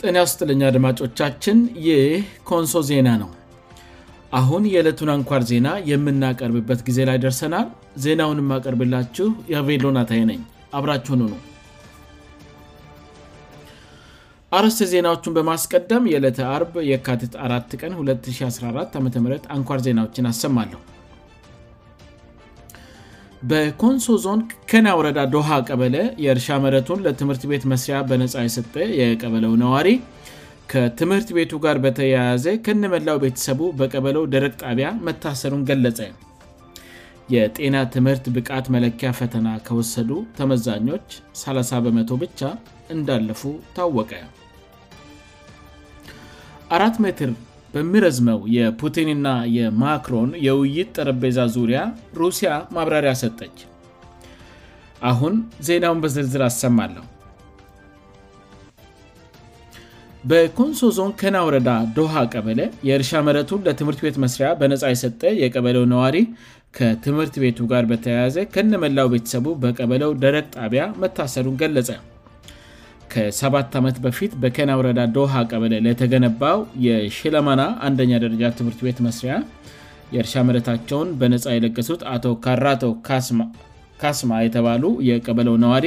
የና አስጥልኛ አድማጮቻችን ይህ ኮንሶ ዜና ነው አሁን የዕለቱን አንኳር ዜና የምናቀርብበት ጊዜ ላይ ደርሰናል ዜናውን ማቀርብላችሁ የቬሎናታይ ነኝ አብራችሁኑ ነው አርስ ዜናዎቹን በማስቀደም የዕለተ 4 የካትት 4 ቀን 214 ዓም አንኳር ዜናዎችን አሰማለሁ በኮንሶ ዞን ከና ውረዳ ዶሃ ቀበለ የእርሻ መረቱን ለትምህርት ቤት መስሪያ በነፃ የሰጠ የቀበለው ነዋሪ ከትምህርት ቤቱ ጋር በተያያዘ ከነመላው ቤተሰቡ በቀበለው ደረቅ ጣቢያ መታሰሩን ገለጸ የጤና ትምህርት ብቃት መለኪያ ፈተና ከወሰዱ ተመዛኞች 30 በመ0 ብቻ እንዳለፉ ታወቀ በምረዝመው የፑቲንና የማክሮን የውይይት ጠረጴዛ ዙሪያ ሩሲያ ማብራሪያ ሰጠች አሁን ዜናውን በዝርዝር አሰማለሁ በኮንሶዞን ከና ወረዳ ዶሃ ቀበለ የእርሻ መረቱን ለትምህርት ቤት መስሪያ በነፃ የሰጠ የቀበለው ነዋሪ ከትምህርት ቤቱ ጋር በተያያዘ ከነመላው ቤተሰቡ በቀበለው ደረግ ጣቢያ መታሰሩን ገለጸ ከሰ ዓመት በፊት በከና ውረዳ ዶሃ ቀበለ ለተገነባው የሽለመና 1ንኛ ደረጃ ትምህርት ቤት መስሪያ የእርሻ ምረታቸውን በነፃ የለገሱት አቶ ካራቶ ካስማ የተባሉ የቀበለው ነዋሪ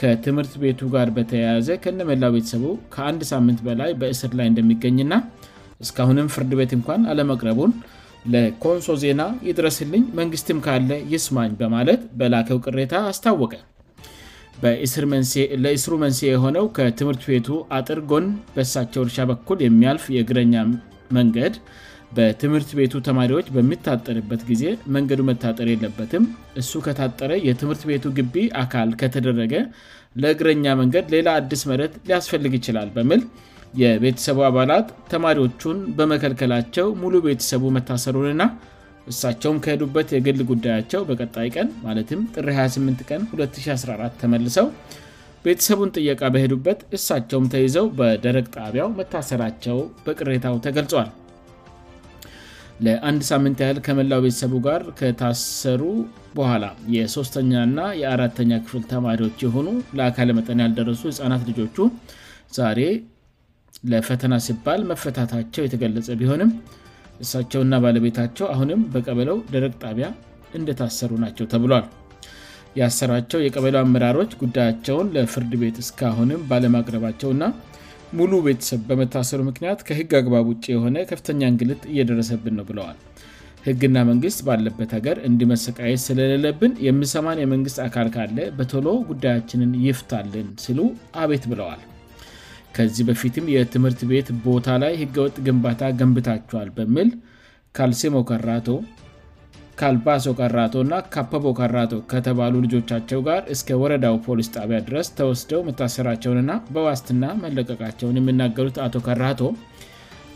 ከትምህርት ቤቱ ጋር በተያያዘ ከነመላው ቤተሰቡ ከአንድ ሳምንት በላይ በእስር ላይ እንደሚገኝና እስካሁንም ፍርድ ቤት እንኳን አለመቅረቡን ለኮንሶ ዜና ይድረስልኝ መንግስትም ካለ ይስማኝ በማለት በላከው ቅሬታ አስታወቀ ለእስሩ መንስ የሆነው ከትምህርት ቤቱ አጥር ጎን በሳቸው እርሻ በኩል የሚያልፍ የእግረኛ መንገድ በትምህርት ቤቱ ተማሪዎች በሚታጠርበት ጊዜ መንገዱ መታጠር የለበትም እሱ ከታጠረ የትምህርት ቤቱ ግቢ አካል ከተደረገ ለእግረኛ መንገድ ሌላ አዲስ መረት ሊያስፈልግ ይችላል በምል የቤተሰቡ አባላት ተማሪዎቹን በመከልከላቸው ሙሉ ቤተሰቡ መታሰሩን ና እሳቸውም ከሄዱበት የግል ጉዳያቸው በቀጣይ ቀን ማለትም ጥ 28 ቀን 2014 ተመልሰው ቤተሰቡን ጥየቃ በሄዱበት እሳቸውም ተይዘው በደረግ ጣቢያው መታሰራቸው በቅሬታው ተገልጿል ለአንድ ሳምንት ያህል ከመላው ቤተሰቡ ጋር ከታሰሩ በኋላ የሦስተኛና የአራተኛ ክፍል ተማሪዎች የሆኑ ለአካል መጠን ያልደረሱ ህፃናት ልጆቹ ዛሬ ለፈተና ሲባል መፈታታቸው የተገለጸ ቢሆንም እሳቸውና ባለቤታቸው አሁንም በቀበለው ደረቅ ጣቢያ እንደታሰሩ ናቸው ተብሏል የሰራቸው የቀበለው አመራሮች ጉዳያቸውን ለፍርድ ቤት እስካሁንም ባለማቅረባቸውና ሙሉ ቤተሰብ በመታሰሩ ምክንያት ከህግ አግባብ ውጭ የሆነ ከፍተኛ እንግልት እየደረሰብን ነው ብለዋል ህግና መንግስት ባለበት ሀገር እንድመሰቃየት ስለሌለብን የምሰማን የመንግስት አካል ካለ በቶሎ ጉዳያችንን ይፍታልን ስሉ አቤት ብለዋል ከዚህ በፊትም የትምህርት ቤት ቦታ ላይ ህገወጥ ግንባታ ገንብታቸዋል በሚል ካልሴሞ ቶ ካልባሶ ቀራቶ ና ካፖቦ ከራቶ ከተባሉ ልጆቻቸው ጋር እስከ ወረዳው ፖሊስ ጣቢያ ድረስ ተወስደው መታሰራቸውንና በዋስትና መለቀቃቸውን የምናገሩት አቶ ከራቶ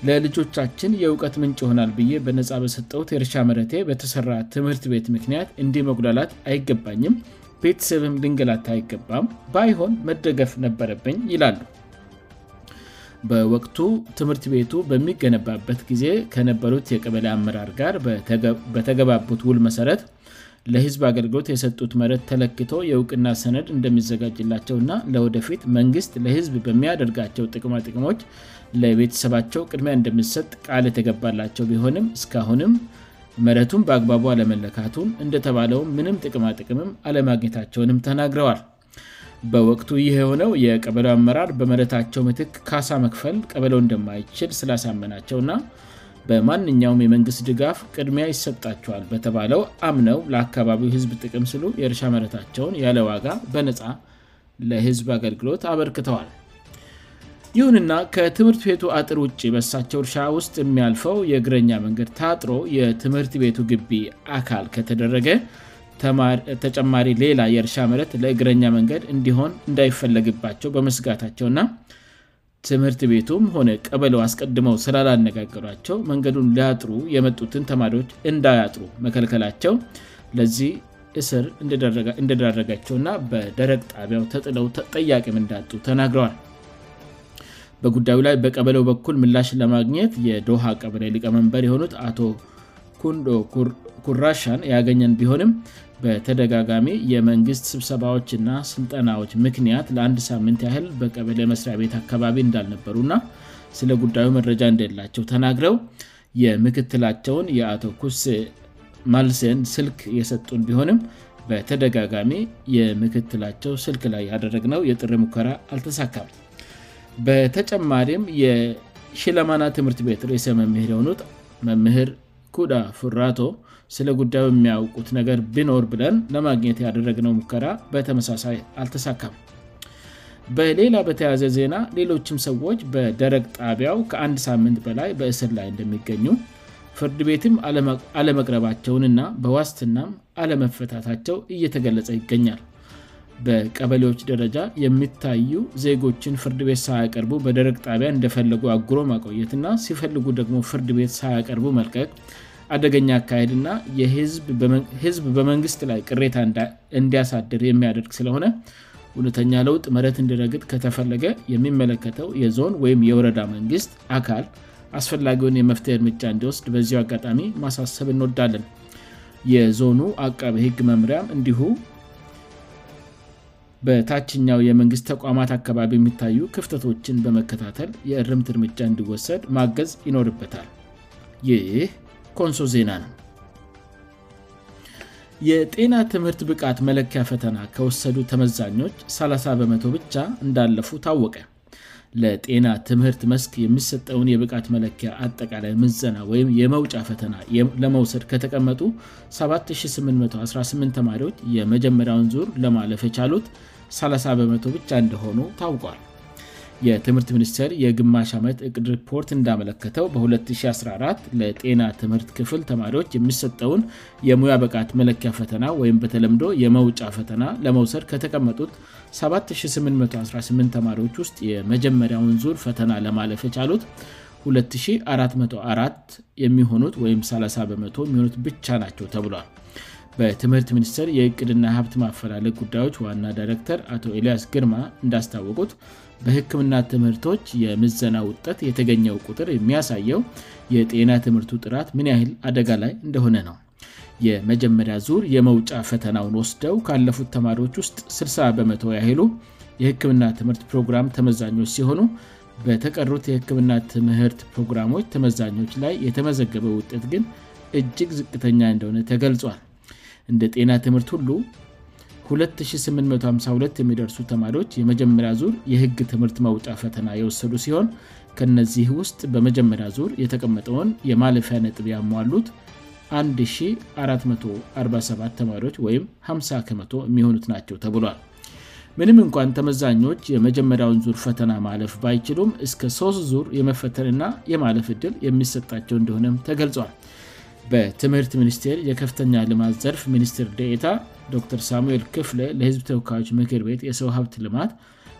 ለልጆቻችን የእውቀት ምንጭ ይሆናል ብዬ በነፃ በሰጠውት ርሻ መረቴ በተሰራ ትምህርት ቤት ምክንያት እንዲ መጉላላት አይገባኝም ቤተሰብም ድንገላት አይገባም ባይሆን መደገፍ ነበረብኝ ይላሉ በወቅቱ ትምህርት ቤቱ በሚገነባበት ጊዜ ከነበሩት የቀበለ አመራር ጋር በተገባቡት ውል መሰረት ለህዝብ አገልግሎት የሰጡት መረት ተለክቶ የእውቅና ሰነድ እንደሚዘጋጅላቸውእና ለወደፊት መንግስት ለህዝብ በሚያደርጋቸው ጥቅማጥቅሞች ለቤተሰባቸው ቅድሚያ እንደምሰጥ ቃል ተገባላቸው ቢሆንም እስካሁንም መረቱን በአግባቡ አለመለካቱን እንደተባለው ምንም ጥቅማጥቅምም አለማግኘታቸውንም ተናግረዋል በወቅቱ ይህ የሆነው የቀበለው አመራር በመረታቸው ምትክ ካሳ መክፈል ቀበለው እንደማይችል ስላሳመናቸው እና በማንኛውም የመንግስት ድጋፍ ቅድሚያ ይሰጣቸዋል በተባለው አምነው ለአካባቢው ህዝብ ጥቅም ስሉ የእርሻ መረታቸውን ያለ ዋጋ በነፃ ለህዝብ አገልግሎት አበልክተዋል ይሁንና ከትምህርት ቤቱ አጥር ውጭ የበሳቸው እርሻ ውስጥ የሚያልፈው የእግረኛ መንገድ ታጥሮ የትምህርት ቤቱ ግቢ አካል ከተደረገ ተጨማሪ ሌላ የእርሻ መረት ለእግረኛ መንገድ እንዲሆን እንዳይፈለግባቸው በመስጋታቸውእና ትምህርት ቤቱም ሆነ ቀበለው አስቀድመው ስላላነጋገሯቸው መንገዱን ሊያጥሩ የመጡትን ተማሪዎች እንዳያጥሩ መከልከላቸው ለዚህ እስር እንደዳረጋቸው እና በደረግ ጣቢያው ተጥለው ጠያቅም እንዳጡ ተናግረዋል በጉዳዩ ላይ በቀበለው በኩል ምላሽ ለማግኘት የዶሃ ቀበለ ሊቀመንበር የሆኑት አቶ ንዶ ኩራሻን ያገኘን ቢሆንም በተደጋጋሚ የመንግስት ስብሰባዎችእና ስልጠናዎች ምክንያት ለአንድ ሳምንት ያህል በቀበለ መስሪያ ቤት አካባቢ እንዳልነበሩ እና ስለ ጉዳዩ መረጃ እንደላቸው ተናግረው የምክትላቸውን የአቶ ኩሴ ማልሴን ስልክ የሰጡን ቢሆንም በተደጋጋሚ የምክትላቸው ስልክ ላይ ያደረግ ነው የጥሪ ሙከራ አልተሳካም በተጨማሪም የሽለማና ትምህርት ቤት ርስመምህር የሆኑት መምህር ኩዳ ፉራቶ ስለ ጉዳዩ የሚያውቁት ነገር ቢኖር ብለን ለማግኘት ያደረግነው ሙከራ በተመሳሳይ አልተሳካም በሌላ በተያዘ ዜና ሌሎችም ሰዎች በደረግ ጣቢያው ከአ ሳምት በላይ በእስ ላይ እንደሚገኙ ፍርድ ቤትም አለመቅረባቸውንእና በዋስትናም አለመፈታታቸው እየተገለጸ ይገኛል በቀበሌዎች ደረጃ የሚታዩ ዜጎችን ፍርድ ቤት ሳያቀርቡ በደረግ ጣቢያ እንደፈለጉ አጉሮ ማቆየትና ሲፈልጉ ደግሞ ፍርድ ቤት ሳያቀርቡ መልቀቅ አደገኛ አካሄድ እና የህዝብ በመንግስት ላይ ቅሬታ እንዲያሳድር የሚያደርግ ስለሆነ እውነተኛ ለውጥ መረት እንድረግጥ ከተፈለገ የሚመለከተው የዞን ወይም የወረዳ መንግስት አካል አስፈላጊውን የመፍትሄ እርምጃ እንዲወስድ በዚ አጋጣሚ ማሳሰብ እንወዳለን የዞኑ አቀቢ ህግ መምርያም እንዲሁም በታችኛው የመንግስት ተቋማት አካባቢ የሚታዩ ክፍተቶችን በመከታተል የእርምት እርምጃ እንዲወሰድ ማገዝ ይኖርበታል ይህ ኮንሶ ዜና ነው የጤና ትምህርት ብቃት መለኪያ ፈተና ከወሰዱ ተመዛኞች 30 በመቶ ብቻ እንዳለፉ ታወቀ ለጤና ትምህርት መስክ የሚሰጠውን የብቃት መለኪያ አጠቃላይ ምዘና ወይም የመውጫ ፈተና ለመውሰድ ከተቀመጡ 7818 ተማሪዎች የመጀመሪያውን ዙር ለማለፍ የቻሉት 30 በመ0 ብቻ እንደሆኑ ታውቋል የትምህርት ሚኒስቴር የግማሽ ዓመት እቅድ ሪፖርት እንዳመለከተው በ214 ለጤና ትምህርት ክፍል ተማሪዎች የሚሰጠውን የሙያ በቃት መለኪያ ፈተና ወይም በተለምዶ የመውጫ ፈተና ለመውሰድ ከተቀመጡት 7818 ተማሪዎች ውስጥ የመጀመሪያውን ዙር ፈተና ለማለፍ የቻሉት 244 የሚሆኑት ወይም 30 በመ የሚሆኑት ብቻ ናቸው ተብሏል በትምህርት ሚኒስቴር የእቅድና ሀብት ማፈላለይ ጉዳዮች ዋና ዳይረክተር አቶ ኤልያስ ግርማ እንዳስታወቁት በህክምና ትምህርቶች የምዘና ውጠት የተገኘው ቁጥር የሚያሳየው የጤና ትምህርቱ ጥራት ምን ያህል አደጋ ላይ እንደሆነ ነው የመጀመሪያ ዙር የመውጫ ፈተናውን ወስደው ካለፉት ተማሪዎች ውስጥ 60 በመቶ ያይሉ የህክምና ትምህርት ፕሮግራም ተመዛኞች ሲሆኑ በተቀሩት የህክምና ትምህርት ፕሮግራሞች ተመዛኞች ላይ የተመዘገበ ውጠት ግን እጅግ ዝቅተኛ እንደሆነ ተገልጿል እንደ ጤና ትምህርት ሁሉ 2852 የሚደርሱ ተማሪዎች የመጀመሪያ ዙር የህግ ትምህርት ማውጫ ፈተና የወሰዱ ሲሆን ከእነዚህ ውስጥ በመጀመሪያ ዙር የተቀመጠውን የማለፊያ ነጥብ ያሟሉት 1447 ተማሪዎች ወይም 50 መቶ የሚሆኑት ናቸው ተብሏል ምንም እንኳን ተመዛኞች የመጀመሪያውን ዙር ፈተና ማለፍ ባይችሉም እስከ ሶስት ዙር የመፈተንና የማለፍ እድል የሚሰጣቸው እንደሆነም ተገልጿል በትምህርት ሚኒስቴር የከፍተኛ ልማት ዘርፍ ሚኒስትር ደታ ዶር ሳሙኤል ክፍለ ለህዝብ ተወካዮች ምክር ቤት የሰው ሀብት ልማት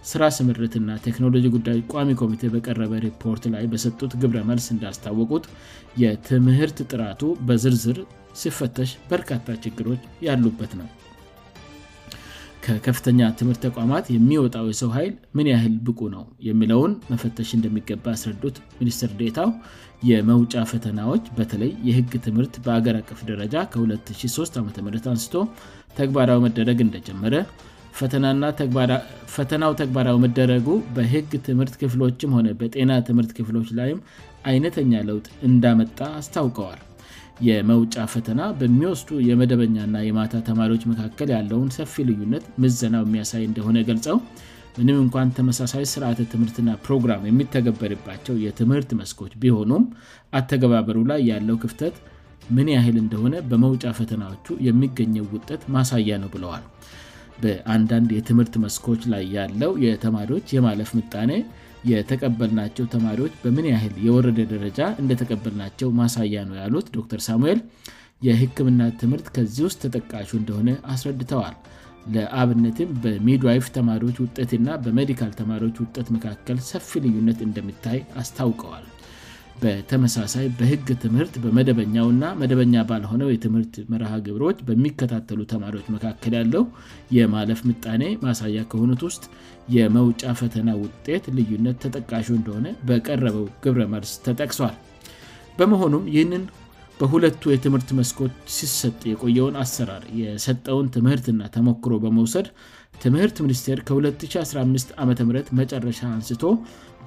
ስራ ስምርት ና ቴክኖሎጂ ጉዳዮች ቋሚ ኮሚቴ በቀረበ ሪፖርት ላይ በሰጡት ግብረ መልስ እንዳስታወቁት የትምህርት ጥራቱ በዝርዝር ሲፈተሽ በርካታ ችግሮች ያሉበት ነው ከከፍተኛ ትምህርት ተቋማት የሚወጣው የሰው ኃይል ምን ያህል ብቁ ነው የሚለውን መፈተሽ እንደሚገባ ያስረዱት ሚኒስትር ዴታው የመውጫ ፈተናዎች በተለይ የህግ ትምህርት በአገር አቀፍ ደረጃ ከ23 ዓም አንስቶ ተግባራዊ መደረግ እንደጀመረ ፈተናው ተግባራዊ መደረጉ በህግ ትምህርት ክፍሎችም ሆነ በጤና ትምህርት ክፍሎች ላይም አይነተኛ ለውጥ እንዳመጣ አስታውቀዋል የመውጫ ፈተና በሚወስዱ የመደበኛና የማታ ተማሪዎች መካከል ያለውን ሰፊ ልዩነት ምዘናው የሚያሳይ እንደሆነ ገልጸው ምንም እንኳን ተመሳሳይ ስርዓት ትምህርትና ፕሮግራም የሚተገበድባቸው የትምህርት መስኮች ቢሆኑም አተገባበሩ ላይ ያለው ክፍተት ምን ያህል እንደሆነ በመውጫ ፈተናዎቹ የሚገኘው ውጠት ማሳያ ነው ብለዋል በአንዳንድ የትምህርት መስኮች ላይ ያለው የተማሪዎች የማለፍ ምጣኔ የተቀበልናቸው ተማሪዎች በምን ያህል የወረደ ደረጃ እንደተቀበልናቸው ማሳያ ነው ያሉት ዶተር ሳሙኤል የህክምና ትምህርት ከዚህ ውስጥ ተጠቃሹ እንደሆነ አስረድተዋል ለአብነትም በሚድዋይፍ ተማሪዎች ውጠትና በሜዲካል ተማሪዎች ውጠት መካከል ሰፊ ልዩነት እንደምታይ አስታውቀዋል በተመሳሳይ በህግ ትምህርት በመደበኛው እና መደበኛ ባልሆነው የትምህርት መርሃግብሮች በሚከታተሉ ተማሪዎች መካከል ያለው የማለፍ ምጣኔ ማሳያ ከሆኑት ውስጥ የመውጫ ፈተና ውጤት ልዩነት ተጠቃሹ እንደሆነ በቀረበው ግብረ መርስ ተጠቅሷል በመሆኑም ይህንን በሁለቱ የትምህርት መስኮት ሲሰጥ የቆየውን አሰራር የሰጠውን ትምህርትና ተሞክሮ በመውሰድ ትምህርት ሚኒስቴር ከ2015 ዓም መጨረሻ አንስቶ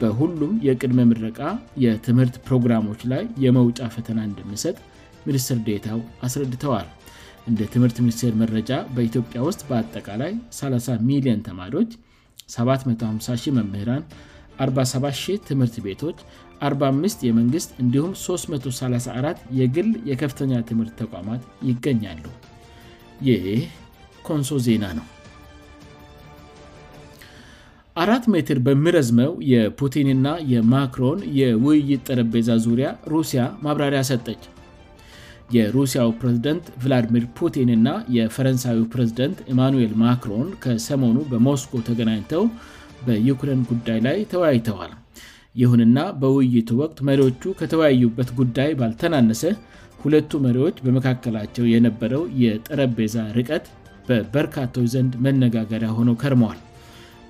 በሁሉም የቅድመ ምረቃ የትምህርት ፕሮግራሞች ላይ የመውጫ ፈተና እንደምሰጥ ሚኒስትር ዴታው አስረድተዋል እንደ ትምህርት ሚኒስቴር መረጃ በኢትዮጵያ ውስጥ በአጠቃላይ 30 ሚሊዮን ተማሪዎች 75 መምህራን 47 ትምህርት ቤቶች 45 የመንግሥት እንዲሁም 334 የግል የከፍተኛ ትምህርት ተቋማት ይገኛሉ ይህ ኮንሶ ዜና ነው አራት ሜትር በምረዝመው የፑቲንና የማክሮን የውይይት ጠረጴዛ ዙሪያ ሩሲያ ማብራሪያ ሰጠች የሩሲያው ፕሬዝደንት ቪላዲሚር ፑቲንእና የፈረንሳዊው ፕሬዝደንት ኢማኑዌል ማክሮን ከሰሞኑ በሞስኮ ተገናኝተው በዩክሬን ጉዳይ ላይ ተወያይተዋል ይሁንና በውይይቱ ወቅት መሪዎቹ ከተወያዩበት ጉዳይ ባልተናነሰ ሁለቱ መሪዎች በመካከላቸው የነበረው የጠረጴዛ ርቀት በበርካታች ዘንድ መነጋገሪያ ሆኖ ከርመዋል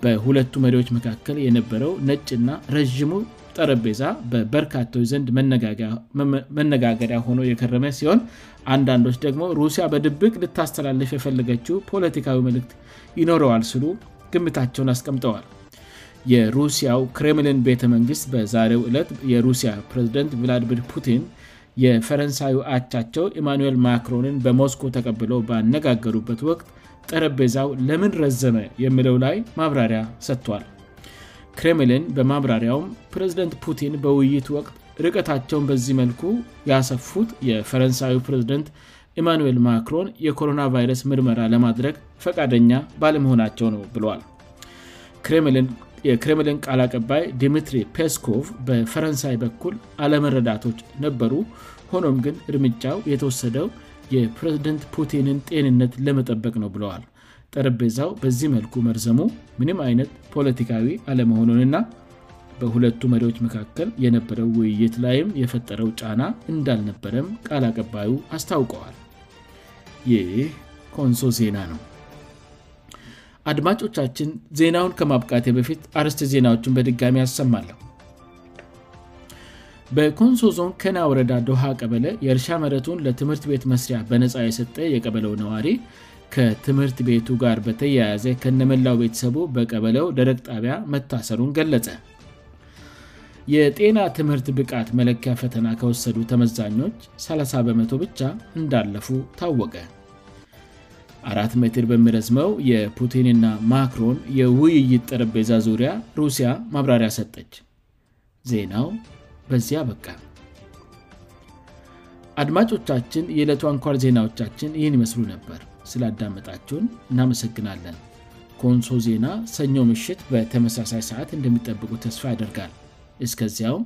በሁለቱ መሪዎች መካከል የነበረው ነጭና ረዥሙ ጠረጴዛ በበርካታዊ ዘንድ መነጋገሪያ ሆነ የገረመ ሲሆን አንዳንዶች ደግሞ ሩሲያ በድብቅ ልታስተላለፍ የፈለገችው ፖለቲካዊ ምልክት ይኖረዋል ስሉ ግምታቸውን አስቀምጠዋል የሩሲያው ክሬምልን ቤተመንግስት በዛሬው ዕለት የሩሲያ ፕሬዚደንት ቪላዲሚር ፑቲን የፈረንሳዩ አቻቸው ኢማኑዌል ማክሮንን በሞስኮ ተቀብለ ባነጋገሩበት ወቅት ጠረቤዛው ለምንረዘመ የምለው ላይ ማብራሪያ ሰጥቷል ክሬምልን በማብራሪያውም ፕሬዝደንት ፑቲን በውይይት ወቅት ርቀታቸውን በዚህ መልኩ ያሰፉት የፈረንሳ ፕሬዝደንት ኢማኑዌል ማክሮን የኮሮና ቫይረስ ምርመራ ለማድረግ ፈቃደኛ ባለመሆናቸው ነው ብለል የክሬምልን ቃልአቀባይ ዲሚትሪ ፔስኮቭ በፈረንሳይ በኩል አለመረዳቶች ነበሩ ሆኖም ግን እርምጃው የተወሰደው የፕሬዚደንት ፑቲንን ጤንነት ለመጠበቅ ነው ብለዋል ጠረጴዛው በዚህ መልኩ መርዘሙ ምንም አይነት ፖለቲካዊ አለመሆኑንና በሁለቱ መሪዎች መካከል የነበረው ውይይት ላይም የፈጠረው ጫና እንዳልነበረም ቃልአቀባዩ አስታውቀዋል ይህ ኮንሶ ዜና ነው አድማጮቻችን ዜናውን ከማብቃቴ በፊት አርስት ዜናዎችን በድጋሚ ያሰማለሁ በኮንሶዞን ከና ወረዳ ዶሃ ቀበለ የእርሻ መረቱን ለትምህርት ቤት መስሪያ በነፃ የሰጠ የቀበለው ነዋሪ ከትምህርት ቤቱ ጋር በተያያዘ ከነመላው ቤተሰቡ በቀበለው ደረቅ ጣቢያ መታሰሩን ገለጸ የጤና ትምህርት ብቃት መለኪያ ፈተና ከወሰዱ ተመዛኞች 30 በመቶ ብቻ እንዳለፉ ታወቀ አራት መትር በሚረዝመው የፑቲንና ማክሮን የውይይት ጠረጴዛ ዙሪያ ሩሲያ ማብራሪያ ሰጠች ዜናው በዚያ በቃ አድማጮቻችን የዕለቱ አንኳል ዜናዎቻችን ይህን ይመስሉ ነበር ስላዳመጣችውን እናመሰግናለን ከሆንሶ ዜና ሰኞ ምሽት በተመሳሳይ ሰዓት እንደሚጠብቁ ተስፋ ያደርጋል እስከዚያውም